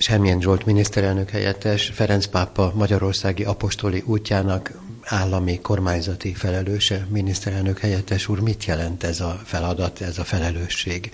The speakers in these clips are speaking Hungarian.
Semmilyen Zsolt miniszterelnök helyettes, Ferenc pápa Magyarországi apostoli útjának állami kormányzati felelőse, miniszterelnök helyettes úr, mit jelent ez a feladat, ez a felelősség?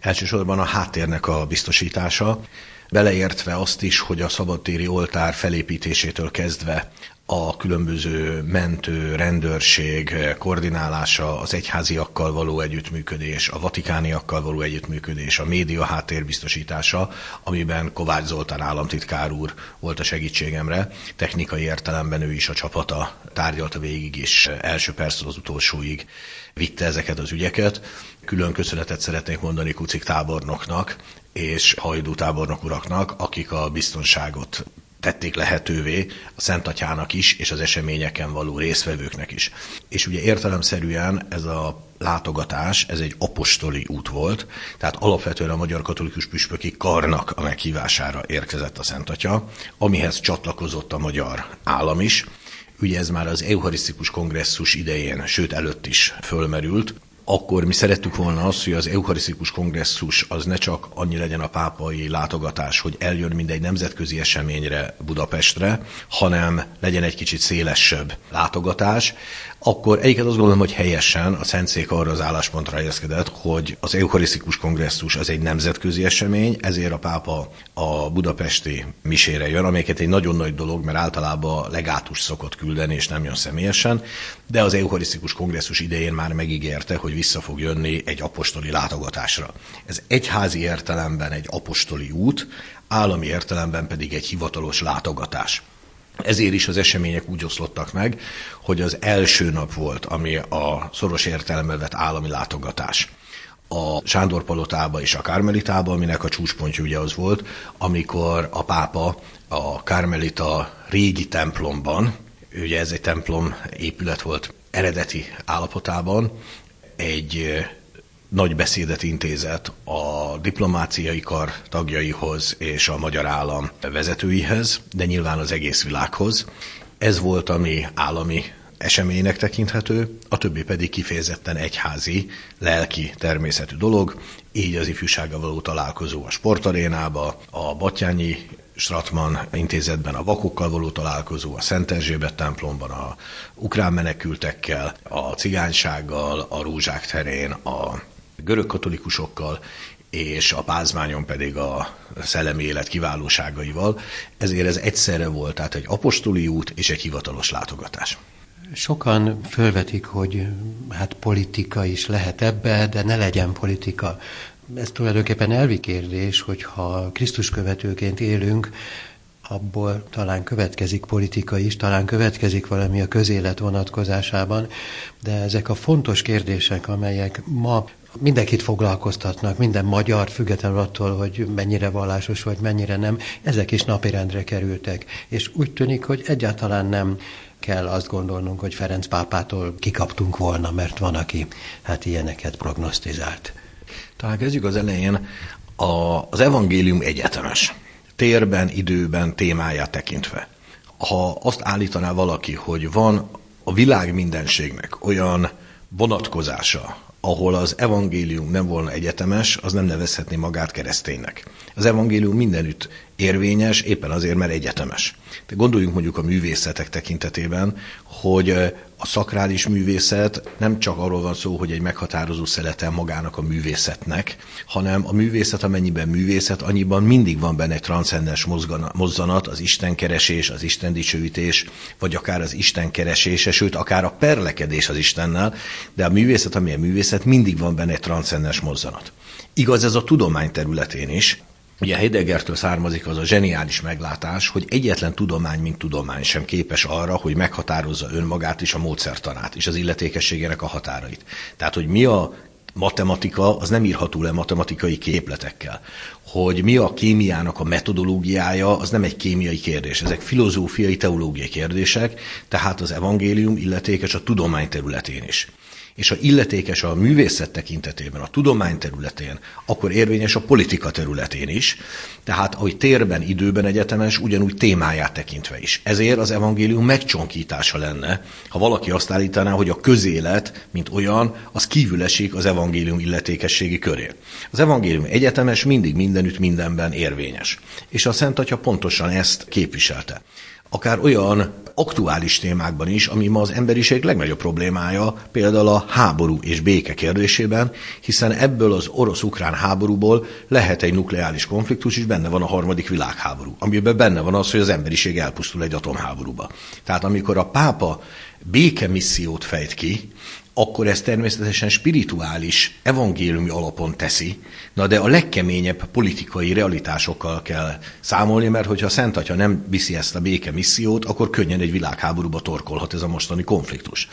Elsősorban a háttérnek a biztosítása, beleértve azt is, hogy a szabadtéri oltár felépítésétől kezdve a különböző mentő, rendőrség koordinálása, az egyháziakkal való együttműködés, a vatikániakkal való együttműködés, a média háttérbiztosítása, amiben Kovács Zoltán államtitkár úr volt a segítségemre. Technikai értelemben ő is a csapata tárgyalta végig, és első perctől az utolsóig vitte ezeket az ügyeket. Külön köszönetet szeretnék mondani Kucik tábornoknak, és Hajdú tábornok uraknak, akik a biztonságot tették lehetővé a Szent Atyának is, és az eseményeken való résztvevőknek is. És ugye értelemszerűen ez a látogatás, ez egy apostoli út volt, tehát alapvetően a Magyar Katolikus Püspöki Karnak a meghívására érkezett a Szent Atya, amihez csatlakozott a magyar állam is. Ugye ez már az Eucharisztikus Kongresszus idején, sőt előtt is fölmerült, akkor mi szerettük volna azt, hogy az Eucharisztikus Kongresszus az ne csak annyi legyen a pápai látogatás, hogy eljön mindegy nemzetközi eseményre Budapestre, hanem legyen egy kicsit szélesebb látogatás, akkor egyiket azt gondolom, hogy helyesen a Szentszék arra az álláspontra helyezkedett, hogy az Eucharisztikus Kongresszus az egy nemzetközi esemény, ezért a pápa a budapesti misére jön, amelyiket egy nagyon nagy dolog, mert általában legátus szokott küldeni, és nem jön személyesen, de az Eucharisztikus Kongresszus idején már megígérte, hogy vissza fog jönni egy apostoli látogatásra. Ez egyházi értelemben egy apostoli út, állami értelemben pedig egy hivatalos látogatás. Ezért is az események úgy oszlottak meg, hogy az első nap volt, ami a szoros értelemben vett állami látogatás. A Sándor palotába és a Kármelitába, aminek a csúcspontja ugye az volt, amikor a pápa a Kármelita régi templomban, ugye ez egy templom épület volt eredeti állapotában, egy nagy beszédet intézett a diplomáciai kar tagjaihoz és a magyar állam vezetőihez, de nyilván az egész világhoz. Ez volt, ami állami eseménynek tekinthető, a többi pedig kifejezetten egyházi, lelki természetű dolog, így az ifjúsággal való találkozó a sportarénába, a Batyányi Stratman intézetben a vakokkal való találkozó, a Szent Erzsébet templomban a ukrán menekültekkel, a cigánysággal, a rózsák terén, a görög katolikusokkal, és a pázmányon pedig a szellemi élet kiválóságaival. Ezért ez egyszerre volt, tehát egy apostoli út és egy hivatalos látogatás. Sokan fölvetik, hogy hát politika is lehet ebbe, de ne legyen politika. Ez tulajdonképpen elvi kérdés, hogyha Krisztus követőként élünk, abból talán következik politika is, talán következik valami a közélet vonatkozásában, de ezek a fontos kérdések, amelyek ma mindenkit foglalkoztatnak, minden magyar, függetlenül attól, hogy mennyire vallásos vagy mennyire nem, ezek is napirendre kerültek. És úgy tűnik, hogy egyáltalán nem kell azt gondolnunk, hogy Ferenc pápától kikaptunk volna, mert van, aki hát ilyeneket prognosztizált. Talán kezdjük az elején. A, az evangélium egyetemes. Térben, időben, témáját tekintve. Ha azt állítaná valaki, hogy van a világ mindenségnek olyan vonatkozása, ahol az evangélium nem volna egyetemes, az nem nevezhetné magát kereszténynek. Az evangélium mindenütt érvényes, éppen azért, mert egyetemes. De gondoljunk mondjuk a művészetek tekintetében, hogy a szakrális művészet nem csak arról van szó, hogy egy meghatározó szelete magának a művészetnek, hanem a művészet, amennyiben művészet, annyiban mindig van benne egy transzcendens mozzanat, az Isten keresés, az Isten dicsőítés, vagy akár az Isten keresése, sőt, akár a perlekedés az Istennel, de a művészet, ami a művészet, mindig van benne egy transzcendens mozzanat. Igaz ez a tudomány területén is, Ugye Heideggertől származik az a zseniális meglátás, hogy egyetlen tudomány, mint tudomány sem képes arra, hogy meghatározza önmagát és a módszertanát és az illetékességének a határait. Tehát, hogy mi a matematika, az nem írható le matematikai képletekkel. Hogy mi a kémiának a metodológiája, az nem egy kémiai kérdés, ezek filozófiai, teológiai kérdések, tehát az evangélium illetékes a tudomány területén is. És ha illetékes a művészet tekintetében, a tudomány területén, akkor érvényes a politika területén is, tehát ahogy térben, időben egyetemes, ugyanúgy témáját tekintve is. Ezért az evangélium megcsonkítása lenne, ha valaki azt állítaná, hogy a közélet, mint olyan, az kívül esik az evangélium illetékességi köré. Az evangélium egyetemes, mindig mindenütt, mindenben érvényes. És a Szent Atya pontosan ezt képviselte akár olyan aktuális témákban is, ami ma az emberiség legnagyobb problémája, például a háború és béke kérdésében, hiszen ebből az orosz-ukrán háborúból lehet egy nukleáris konfliktus, és benne van a harmadik világháború, amiben benne van az, hogy az emberiség elpusztul egy atomháborúba. Tehát amikor a pápa békemissziót fejt ki, akkor ez természetesen spirituális, evangéliumi alapon teszi, na de a legkeményebb politikai realitásokkal kell számolni, mert hogyha a Szent Atya nem viszi ezt a béke missziót, akkor könnyen egy világháborúba torkolhat ez a mostani konfliktus.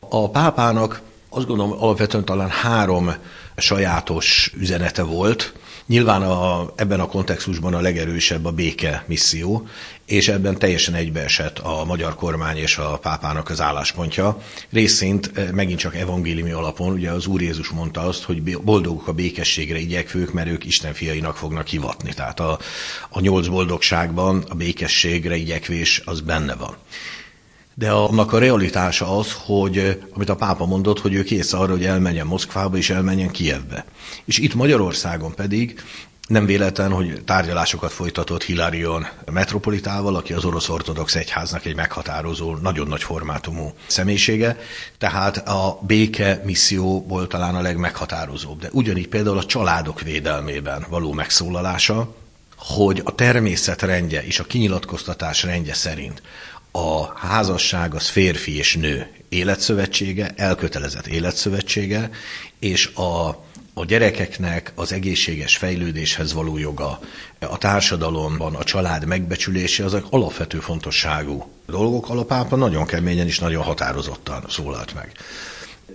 A pápának azt gondolom alapvetően talán három sajátos üzenete volt, Nyilván a, ebben a kontextusban a legerősebb a béke misszió, és ebben teljesen egybeesett a magyar kormány és a pápának az álláspontja. Részint eh, megint csak evangéliumi alapon, ugye az Úr Jézus mondta azt, hogy boldogok a békességre igyekvők, mert ők Isten fiainak fognak hivatni. Tehát a, a nyolc boldogságban a békességre igyekvés az benne van de annak a realitása az, hogy amit a pápa mondott, hogy ő kész arra, hogy elmenjen Moszkvába és elmenjen Kievbe. És itt Magyarországon pedig nem véletlen, hogy tárgyalásokat folytatott Hilarion metropolitával, aki az orosz ortodox egyháznak egy meghatározó, nagyon nagy formátumú személyisége, tehát a béke misszióból talán a legmeghatározóbb. De ugyanígy például a családok védelmében való megszólalása, hogy a természet rendje és a kinyilatkoztatás rendje szerint a házasság az férfi és nő életszövetsége, elkötelezett életszövetsége, és a, a gyerekeknek az egészséges fejlődéshez való joga, a társadalomban a család megbecsülése, azok alapvető fontosságú dolgok. Alapápa nagyon keményen és nagyon határozottan szólalt meg.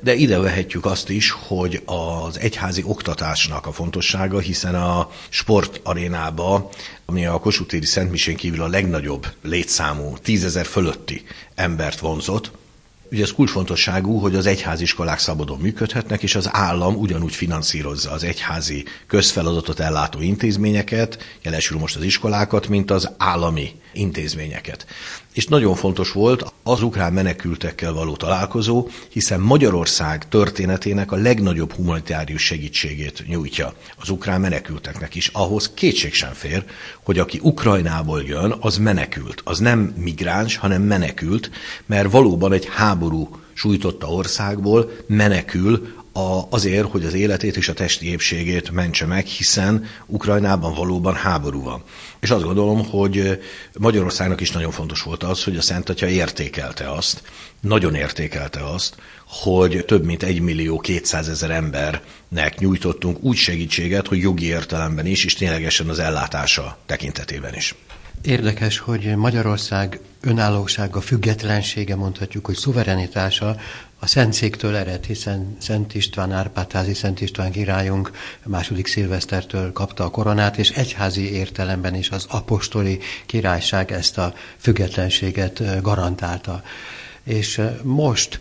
De ide vehetjük azt is, hogy az egyházi oktatásnak a fontossága, hiszen a sportarénába, ami a Kossuth-téri Szentmisén kívül a legnagyobb létszámú, tízezer fölötti embert vonzott, Ugye ez kulcsfontosságú, hogy az egyháziskolák szabadon működhetnek, és az állam ugyanúgy finanszírozza az egyházi közfeladatot ellátó intézményeket, jelesül most az iskolákat, mint az állami intézményeket. És nagyon fontos volt az ukrán menekültekkel való találkozó, hiszen Magyarország történetének a legnagyobb humanitárius segítségét nyújtja az ukrán menekülteknek is. Ahhoz kétség sem fér, hogy aki Ukrajnából jön, az menekült. Az nem migráns, hanem menekült, mert valóban egy háború sújtotta országból menekül a, azért, hogy az életét és a testi épségét mentse meg, hiszen Ukrajnában valóban háború van. És azt gondolom, hogy Magyarországnak is nagyon fontos volt az, hogy a Szent Atya értékelte azt, nagyon értékelte azt, hogy több mint 1 millió 200 ezer embernek nyújtottunk úgy segítséget, hogy jogi értelemben is, és ténylegesen az ellátása tekintetében is. Érdekes, hogy Magyarország önállósága, függetlensége, mondhatjuk, hogy szuverenitása a Szentszéktől ered, hiszen Szent István, Árpádházi Szent István királyunk második szilvesztertől kapta a koronát, és egyházi értelemben is az apostoli királyság ezt a függetlenséget garantálta. És most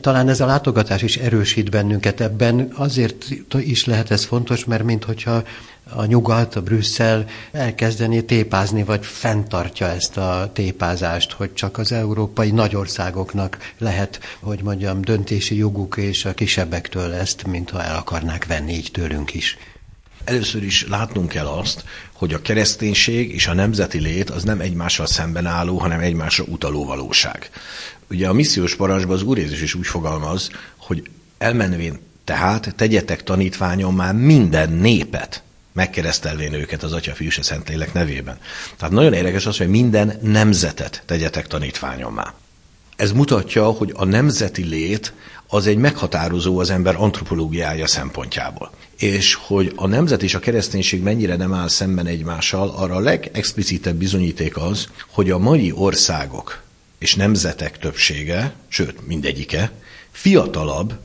talán ez a látogatás is erősít bennünket ebben, azért is lehet ez fontos, mert minthogyha a nyugat, a Brüsszel elkezdeni tépázni, vagy fenntartja ezt a tépázást, hogy csak az európai nagyországoknak lehet, hogy mondjam, döntési joguk, és a kisebbektől ezt, mintha el akarnák venni így tőlünk is. Először is látnunk kell azt, hogy a kereszténység és a nemzeti lét az nem egymással szemben álló, hanem egymásra utaló valóság. Ugye a missziós parancsban az Úr Jézus is úgy fogalmaz, hogy elmenvén tehát tegyetek tanítványon már minden népet, megkeresztelvén őket az Atya, Fiú és Szentlélek nevében. Tehát nagyon érdekes az, hogy minden nemzetet tegyetek tanítványommá. Ez mutatja, hogy a nemzeti lét az egy meghatározó az ember antropológiája szempontjából. És hogy a nemzet és a kereszténység mennyire nem áll szemben egymással, arra a legexplicitebb bizonyíték az, hogy a mai országok és nemzetek többsége, sőt mindegyike, fiatalabb,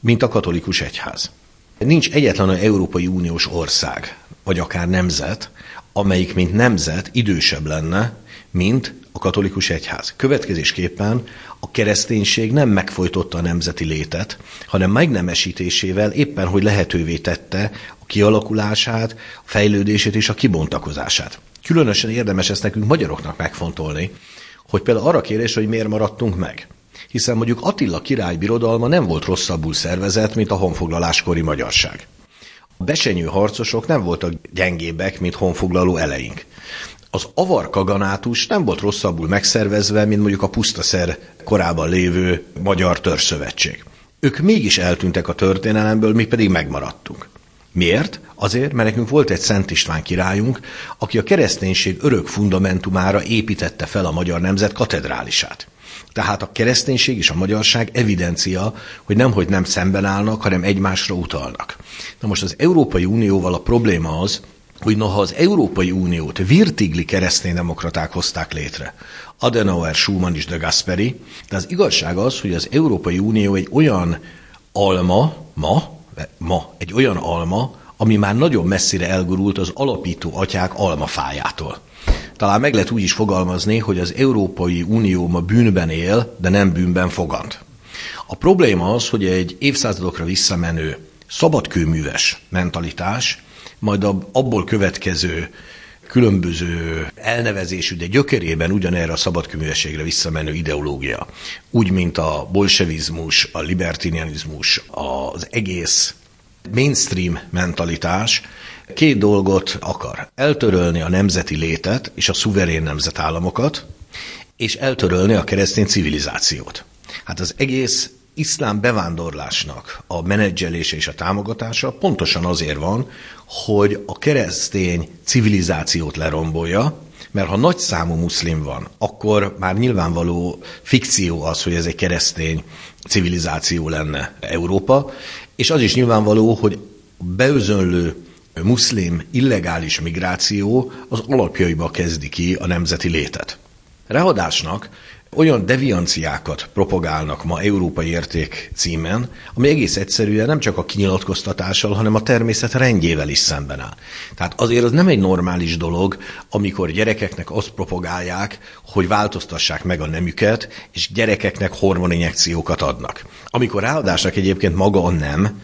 mint a katolikus egyház. Nincs egyetlen Európai Uniós ország, vagy akár nemzet, amelyik mint nemzet idősebb lenne, mint a katolikus egyház. Következésképpen a kereszténység nem megfojtotta a nemzeti létet, hanem megnemesítésével éppen, hogy lehetővé tette a kialakulását, a fejlődését és a kibontakozását. Különösen érdemes ezt nekünk magyaroknak megfontolni, hogy például arra kérés, hogy miért maradtunk meg. Hiszen mondjuk Attila király birodalma nem volt rosszabbul szervezett, mint a honfoglaláskori magyarság. A besenyő harcosok nem voltak gyengébbek, mint honfoglaló eleink. Az avar kaganátus nem volt rosszabbul megszervezve, mint mondjuk a pusztaszer korában lévő Magyar Törzszövetség. Ők mégis eltűntek a történelemből, mi pedig megmaradtunk. Miért? Azért, mert nekünk volt egy Szent István királyunk, aki a kereszténység örök fundamentumára építette fel a magyar nemzet katedrálisát. Tehát a kereszténység és a magyarság evidencia, hogy nemhogy nem szemben állnak, hanem egymásra utalnak. Na most az Európai Unióval a probléma az, hogy noha az Európai Uniót virtigli kereszténydemokraták hozták létre, Adenauer, Schumann és de Gasperi, de az igazság az, hogy az Európai Unió egy olyan alma, ma, ma egy olyan alma, ami már nagyon messzire elgurult az alapító atyák almafájától. Talán meg lehet úgy is fogalmazni, hogy az Európai Unió ma bűnben él, de nem bűnben fogant. A probléma az, hogy egy évszázadokra visszamenő szabadkőműves mentalitás, majd abból következő különböző elnevezésű, de gyökerében ugyanerre a szabadkőművességre visszamenő ideológia. Úgy, mint a bolsevizmus, a libertinianizmus, az egész mainstream mentalitás két dolgot akar. Eltörölni a nemzeti létet és a szuverén nemzetállamokat, és eltörölni a keresztény civilizációt. Hát az egész iszlám bevándorlásnak a menedzselése és a támogatása pontosan azért van, hogy a keresztény civilizációt lerombolja, mert ha nagy számú muszlim van, akkor már nyilvánvaló fikció az, hogy ez egy keresztény civilizáció lenne Európa, és az is nyilvánvaló, hogy beözönlő muszlim illegális migráció az alapjaiba kezdi ki a nemzeti létet. Ráadásnak olyan devianciákat propagálnak ma európai érték címen, ami egész egyszerűen nem csak a kinyilatkoztatással, hanem a természet rendjével is szemben áll. Tehát azért az nem egy normális dolog, amikor gyerekeknek azt propagálják, hogy változtassák meg a nemüket, és gyerekeknek hormoninjekciókat adnak. Amikor ráadásnak egyébként maga a nem,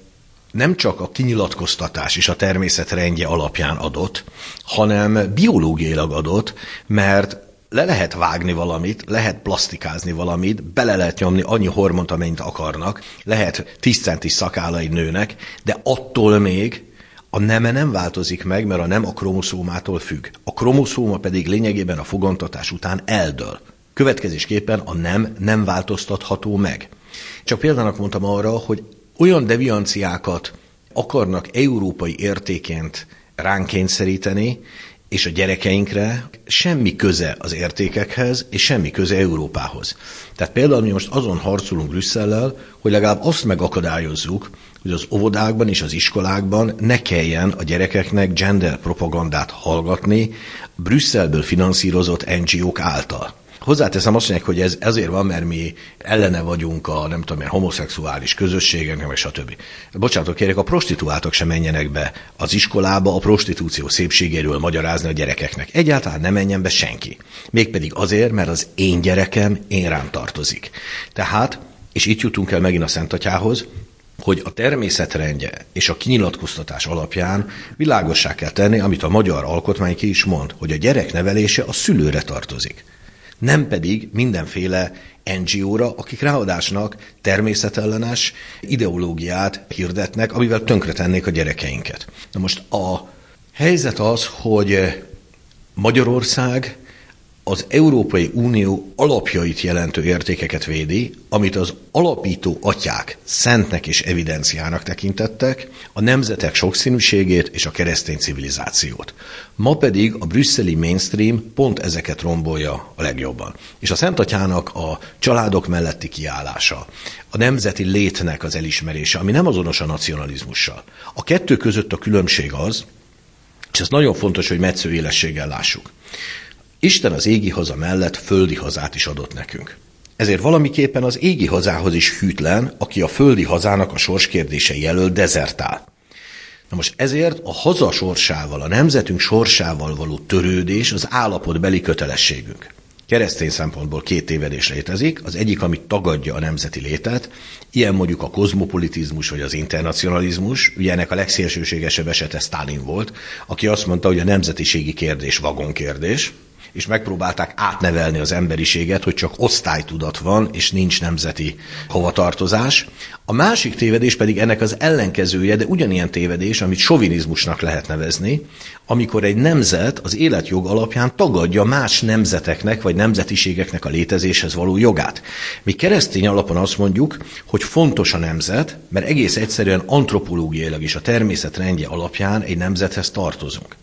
nem csak a kinyilatkoztatás és a természet rendje alapján adott, hanem biológiailag adott, mert le lehet vágni valamit, lehet plastikázni valamit, bele lehet nyomni annyi hormont, amennyit akarnak, lehet 10 centis szakálai nőnek, de attól még a neme nem változik meg, mert a nem a kromoszómától függ. A kromoszóma pedig lényegében a fogantatás után eldől. Következésképpen a nem nem változtatható meg. Csak példának mondtam arra, hogy olyan devianciákat akarnak európai értéként ránk kényszeríteni, és a gyerekeinkre semmi köze az értékekhez, és semmi köze Európához. Tehát például mi most azon harcolunk Brüsszellel, hogy legalább azt megakadályozzuk, hogy az óvodákban és az iskolákban ne kelljen a gyerekeknek gender propagandát hallgatni Brüsszelből finanszírozott NGO-k által. Hozzáteszem azt mondják, hogy ez ezért van, mert mi ellene vagyunk a nem tudom, homoszexuális közösségeknek, vagy stb. Bocsánatot kérek, a prostituáltak sem menjenek be az iskolába a prostitúció szépségéről magyarázni a gyerekeknek. Egyáltalán nem menjen be senki. Mégpedig azért, mert az én gyerekem én rám tartozik. Tehát, és itt jutunk el megint a Szent Atyához, hogy a természetrendje és a kinyilatkoztatás alapján világossá kell tenni, amit a magyar alkotmány ki is mond, hogy a gyerek nevelése a szülőre tartozik nem pedig mindenféle NGO-ra, akik ráadásnak természetellenes ideológiát hirdetnek, amivel tönkretennék a gyerekeinket. Na most a helyzet az, hogy Magyarország az Európai Unió alapjait jelentő értékeket védi, amit az alapító atyák szentnek és evidenciának tekintettek, a nemzetek sokszínűségét és a keresztény civilizációt. Ma pedig a brüsszeli mainstream pont ezeket rombolja a legjobban. És a Szent Atyának a családok melletti kiállása, a nemzeti létnek az elismerése, ami nem azonos a nacionalizmussal. A kettő között a különbség az, és ez nagyon fontos, hogy metsző élességgel lássuk Isten az égi haza mellett földi hazát is adott nekünk. Ezért valamiképpen az égi hazához is hűtlen, aki a földi hazának a sorskérdése jelöl dezertál. Na most ezért a haza sorsával, a nemzetünk sorsával való törődés az állapotbeli kötelességünk. keresztény szempontból két tévedés létezik. Az egyik, ami tagadja a nemzeti létet, ilyen mondjuk a kozmopolitizmus vagy az internacionalizmus. Ugye ennek a legszélsőségesebb esete Stalin volt, aki azt mondta, hogy a nemzetiségi kérdés vagonkérdés, és megpróbálták átnevelni az emberiséget, hogy csak osztálytudat van, és nincs nemzeti hovatartozás. A másik tévedés pedig ennek az ellenkezője, de ugyanilyen tévedés, amit sovinizmusnak lehet nevezni, amikor egy nemzet az életjog alapján tagadja más nemzeteknek vagy nemzetiségeknek a létezéshez való jogát. Mi keresztény alapon azt mondjuk, hogy fontos a nemzet, mert egész egyszerűen antropológiailag is a természet rendje alapján egy nemzethez tartozunk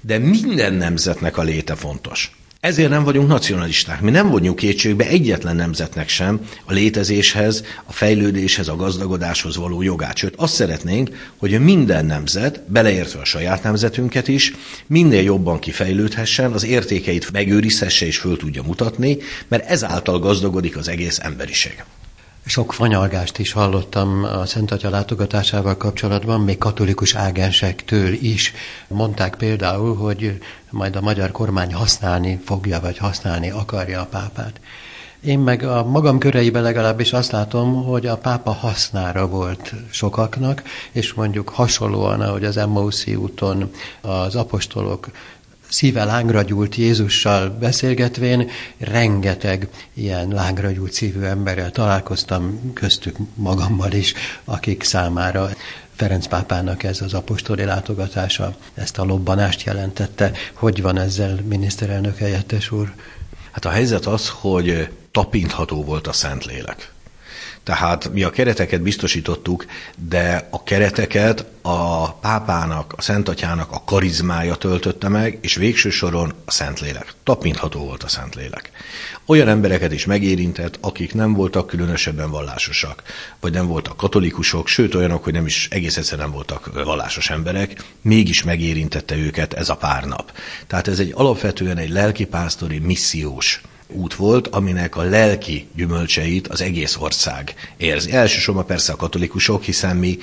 de minden nemzetnek a léte fontos. Ezért nem vagyunk nacionalisták. Mi nem vonjuk kétségbe egyetlen nemzetnek sem a létezéshez, a fejlődéshez, a gazdagodáshoz való jogát. Sőt, azt szeretnénk, hogy minden nemzet, beleértve a saját nemzetünket is, minél jobban kifejlődhessen, az értékeit megőrizhesse és föl tudja mutatni, mert ezáltal gazdagodik az egész emberiség. Sok fanyalgást is hallottam a Szent Atya látogatásával kapcsolatban, még katolikus ágensektől is. Mondták például, hogy majd a magyar kormány használni fogja, vagy használni akarja a pápát. Én meg a magam köreiben legalábbis azt látom, hogy a pápa hasznára volt sokaknak, és mondjuk hasonlóan, ahogy az Emmauszi úton az apostolok szíve lángra gyúlt Jézussal beszélgetvén, rengeteg ilyen lángra gyúlt szívű emberrel találkoztam, köztük magammal is, akik számára Ferenc pápának ez az apostoli látogatása ezt a lobbanást jelentette. Hogy van ezzel, miniszterelnök helyettes úr? Hát a helyzet az, hogy tapintható volt a Szentlélek. Tehát mi a kereteket biztosítottuk, de a kereteket a pápának, a szentatyának a karizmája töltötte meg, és végső soron a Szentlélek. Tapintható volt a Szentlélek. Olyan embereket is megérintett, akik nem voltak különösebben vallásosak, vagy nem voltak katolikusok, sőt olyanok, hogy nem is egész egyszerűen nem voltak vallásos emberek, mégis megérintette őket ez a pár nap. Tehát ez egy alapvetően egy lelkipásztori missziós út volt, aminek a lelki gyümölcseit az egész ország érzi. Elsősorban persze a katolikusok, hiszen mi,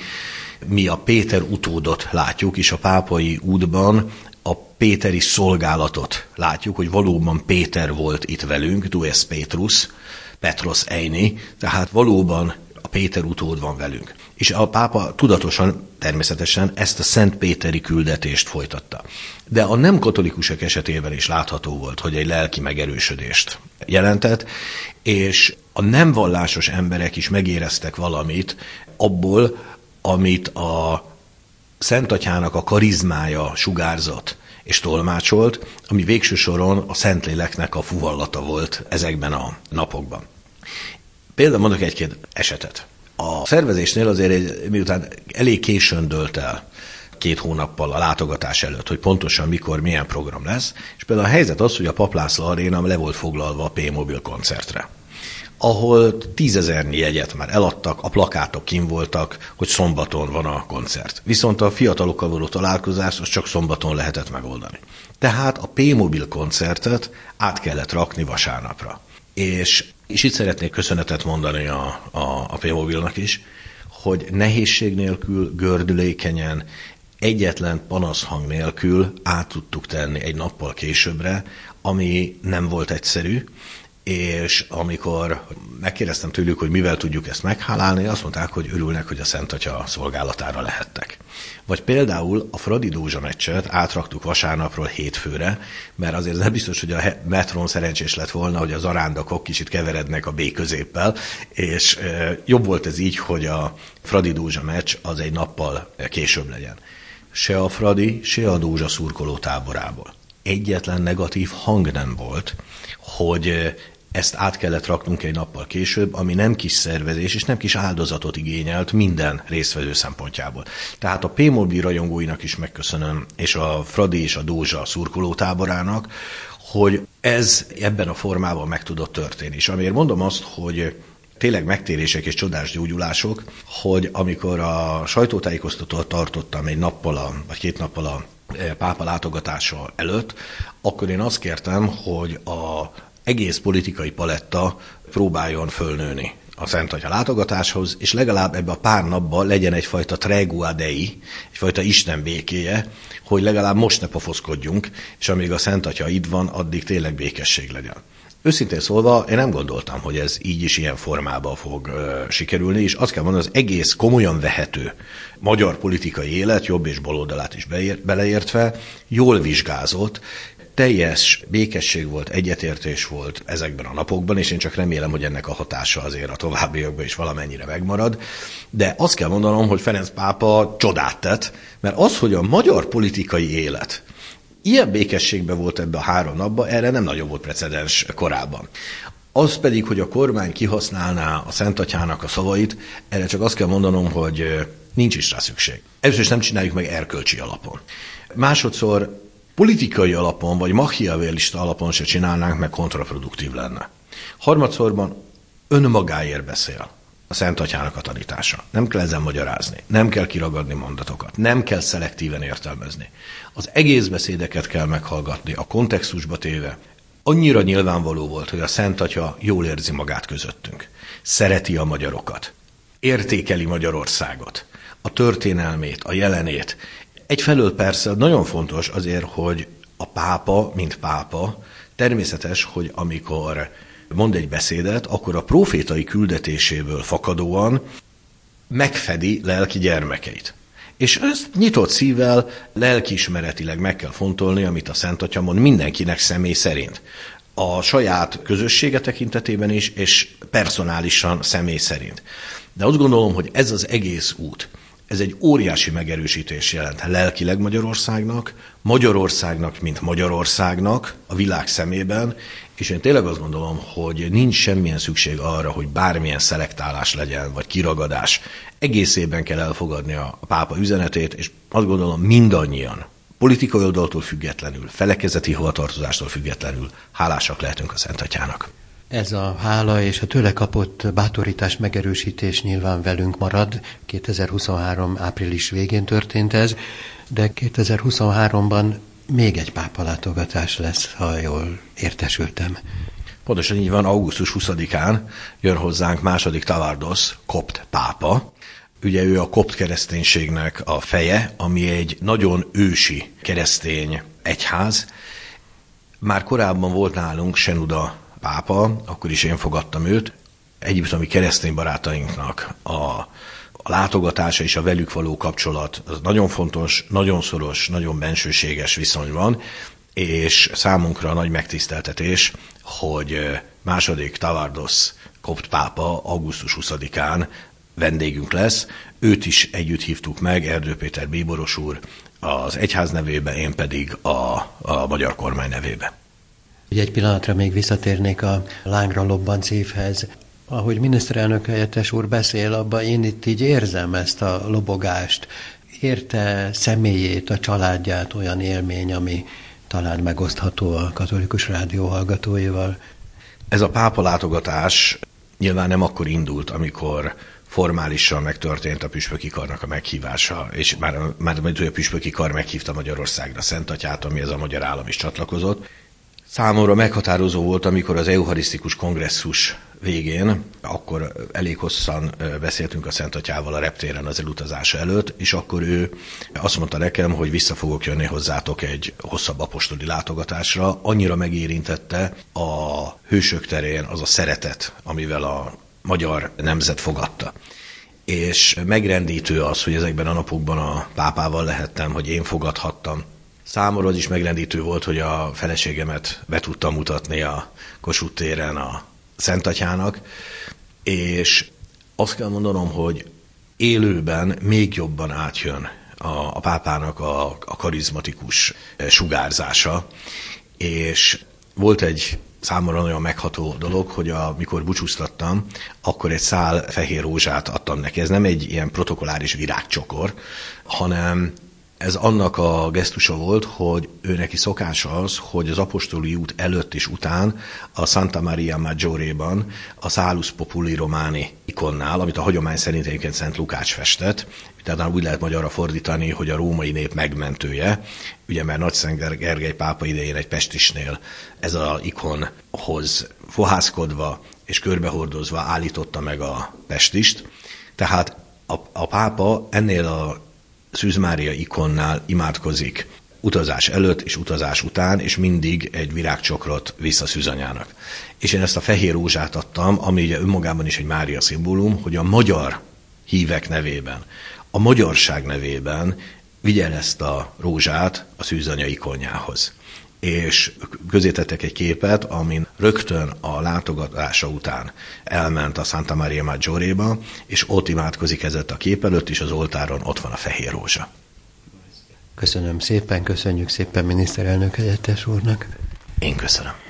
mi a Péter utódot látjuk, és a pápai útban a péteri szolgálatot látjuk, hogy valóban Péter volt itt velünk, Dues Petrus, Petros Eini, tehát valóban a Péter utód van velünk. És a pápa tudatosan, természetesen ezt a Szent Péteri küldetést folytatta. De a nem katolikusok esetében is látható volt, hogy egy lelki megerősödést jelentett, és a nem vallásos emberek is megéreztek valamit abból, amit a Szent Atyának a karizmája sugárzott és tolmácsolt, ami végső soron a Szentléleknek a fuvallata volt ezekben a napokban. Például mondok egy-két esetet. A szervezésnél azért miután elég későn dölt el, két hónappal a látogatás előtt, hogy pontosan mikor, milyen program lesz, és például a helyzet az, hogy a Paplászló Aréna le volt foglalva a P-mobil koncertre ahol tízezernyi jegyet már eladtak, a plakátok kim voltak, hogy szombaton van a koncert. Viszont a fiatalokkal való találkozás az csak szombaton lehetett megoldani. Tehát a P-mobil koncertet át kellett rakni vasárnapra. És és itt szeretnék köszönetet mondani a, a, a P-Mobilnak is, hogy nehézség nélkül, gördülékenyen, egyetlen panaszhang nélkül át tudtuk tenni egy nappal későbbre, ami nem volt egyszerű, és amikor megkérdeztem tőlük, hogy mivel tudjuk ezt meghálálni, azt mondták, hogy örülnek, hogy a Szent Atya szolgálatára lehettek. Vagy például a Fradi Dózsa meccset átraktuk vasárnapról hétfőre, mert azért nem biztos, hogy a metron szerencsés lett volna, hogy az arándakok kicsit keverednek a B középpel, és jobb volt ez így, hogy a Fradi Dózsa meccs az egy nappal később legyen. Se a Fradi, se a Dózsa szurkoló táborából. Egyetlen negatív hang nem volt, hogy ezt át kellett raknunk egy nappal később, ami nem kis szervezés és nem kis áldozatot igényelt minden résztvevő szempontjából. Tehát a P-Mobil rajongóinak is megköszönöm, és a Fradi és a Dózsa szurkolótáborának, hogy ez ebben a formában meg tudott történni. És amiért mondom azt, hogy tényleg megtérések és csodás gyógyulások, hogy amikor a sajtótájékoztatót tartottam egy nappal, a, vagy két nappal a e, pápa látogatása előtt, akkor én azt kértem, hogy a egész politikai paletta próbáljon fölnőni a Szent Atya látogatáshoz, és legalább ebbe a pár napban legyen egyfajta tregua dei, egyfajta Isten békéje, hogy legalább most ne pofoszkodjunk, és amíg a Szent Atya itt van, addig tényleg békesség legyen. Őszintén szólva, én nem gondoltam, hogy ez így is ilyen formában fog ö, sikerülni, és azt kell mondani, az egész komolyan vehető magyar politikai élet, jobb és baloldalát is beér, beleértve, jól vizsgázott, teljes békesség volt, egyetértés volt ezekben a napokban, és én csak remélem, hogy ennek a hatása azért a továbbiakban is valamennyire megmarad. De azt kell mondanom, hogy Ferenc pápa csodát tett, mert az, hogy a magyar politikai élet ilyen békességben volt ebbe a három napban, erre nem nagyon volt precedens korábban. Az pedig, hogy a kormány kihasználná a Szent Atyának a szavait, erre csak azt kell mondanom, hogy nincs is rá szükség. Először is nem csináljuk meg erkölcsi alapon. Másodszor politikai alapon, vagy machiavélista alapon se csinálnánk, meg kontraproduktív lenne. Harmadszorban önmagáért beszél a Szent Atyának a tanítása. Nem kell ezen magyarázni, nem kell kiragadni mondatokat, nem kell szelektíven értelmezni. Az egész beszédeket kell meghallgatni, a kontextusba téve. Annyira nyilvánvaló volt, hogy a Szent Atya jól érzi magát közöttünk. Szereti a magyarokat. Értékeli Magyarországot. A történelmét, a jelenét. Egyfelől persze nagyon fontos azért, hogy a pápa, mint pápa, természetes, hogy amikor mond egy beszédet, akkor a profétai küldetéséből fakadóan megfedi lelki gyermekeit. És ezt nyitott szívvel, lelkiismeretileg meg kell fontolni, amit a Szent Atya mond mindenkinek személy szerint. A saját közössége tekintetében is, és personálisan személy szerint. De azt gondolom, hogy ez az egész út, ez egy óriási megerősítés jelent lelkileg Magyarországnak, Magyarországnak, mint Magyarországnak a világ szemében, és én tényleg azt gondolom, hogy nincs semmilyen szükség arra, hogy bármilyen szelektálás legyen, vagy kiragadás. Egészében kell elfogadni a pápa üzenetét, és azt gondolom mindannyian, politikai oldaltól függetlenül, felekezeti hovatartozástól függetlenül hálásak lehetünk a Szent Atyának. Ez a hála és a tőle kapott bátorítás megerősítés nyilván velünk marad. 2023 április végén történt ez, de 2023-ban még egy pápalátogatás lesz, ha jól értesültem. Pontosan így van, augusztus 20-án jön hozzánk második Tavardos, kopt pápa. Ugye ő a kopt kereszténységnek a feje, ami egy nagyon ősi keresztény egyház. Már korábban volt nálunk Senuda pápa, akkor is én fogadtam őt, egyiptomi keresztény barátainknak a a látogatása és a velük való kapcsolat az nagyon fontos, nagyon szoros, nagyon bensőséges viszony van, és számunkra nagy megtiszteltetés, hogy második Tavardos kopt pápa augusztus 20-án vendégünk lesz. Őt is együtt hívtuk meg, Erdő Péter Bíboros úr az egyház nevébe, én pedig a, a magyar kormány nevébe. Ugye egy pillanatra még visszatérnék a lángra lobbanc évhez ahogy miniszterelnök helyettes úr beszél, abban én itt így érzem ezt a lobogást. Érte személyét, a családját olyan élmény, ami talán megosztható a katolikus rádió hallgatóival. Ez a pápa látogatás nyilván nem akkor indult, amikor formálisan megtörtént a püspöki karnak a meghívása, és már, már a püspöki kar meghívta Magyarországra Szent Atyát, ami ez a magyar állam is csatlakozott. Számomra meghatározó volt, amikor az Eucharisztikus Kongresszus végén, akkor elég hosszan beszéltünk a Szent Atyával a reptéren az elutazása előtt, és akkor ő azt mondta nekem, hogy vissza fogok jönni hozzátok egy hosszabb apostoli látogatásra. Annyira megérintette a hősök terén az a szeretet, amivel a magyar nemzet fogadta és megrendítő az, hogy ezekben a napokban a pápával lehettem, hogy én fogadhattam Számomra az is megrendítő volt, hogy a feleségemet be tudtam mutatni a Kossuth téren a Szentatyának, és azt kell mondanom, hogy élőben még jobban átjön a, a pápának a, a karizmatikus sugárzása, és volt egy számomra nagyon megható dolog, hogy amikor búcsúztattam, akkor egy szál fehér rózsát adtam neki. Ez nem egy ilyen protokoláris virágcsokor, hanem ez annak a gesztusa volt, hogy ő neki szokása az, hogy az apostoli út előtt és után a Santa Maria Maggiore-ban a Salus Populi Romani ikonnál, amit a hagyomány szerint egyébként Szent Lukács festett, tehát úgy lehet magyarra fordítani, hogy a római nép megmentője, ugye mert Nagy Szent Gergely pápa idején egy pestisnél ez az ikonhoz fohászkodva és körbehordozva állította meg a pestist, tehát a, a pápa ennél a Szűz Mária ikonnál imádkozik. utazás előtt és utazás után, és mindig egy virágcsokrot vissza Szűzanyának. És én ezt a fehér rózsát adtam, ami ugye önmagában is egy Mária szimbólum, hogy a magyar hívek nevében, a magyarság nevében vigyen ezt a rózsát a szűzanya ikonjához és közé tettek egy képet, amin rögtön a látogatása után elment a Santa Maria Maggiore-ba, és ott imádkozik ezett a kép előtt, és az oltáron ott van a fehér rózsa. Köszönöm szépen, köszönjük szépen miniszterelnök helyettes úrnak. Én köszönöm.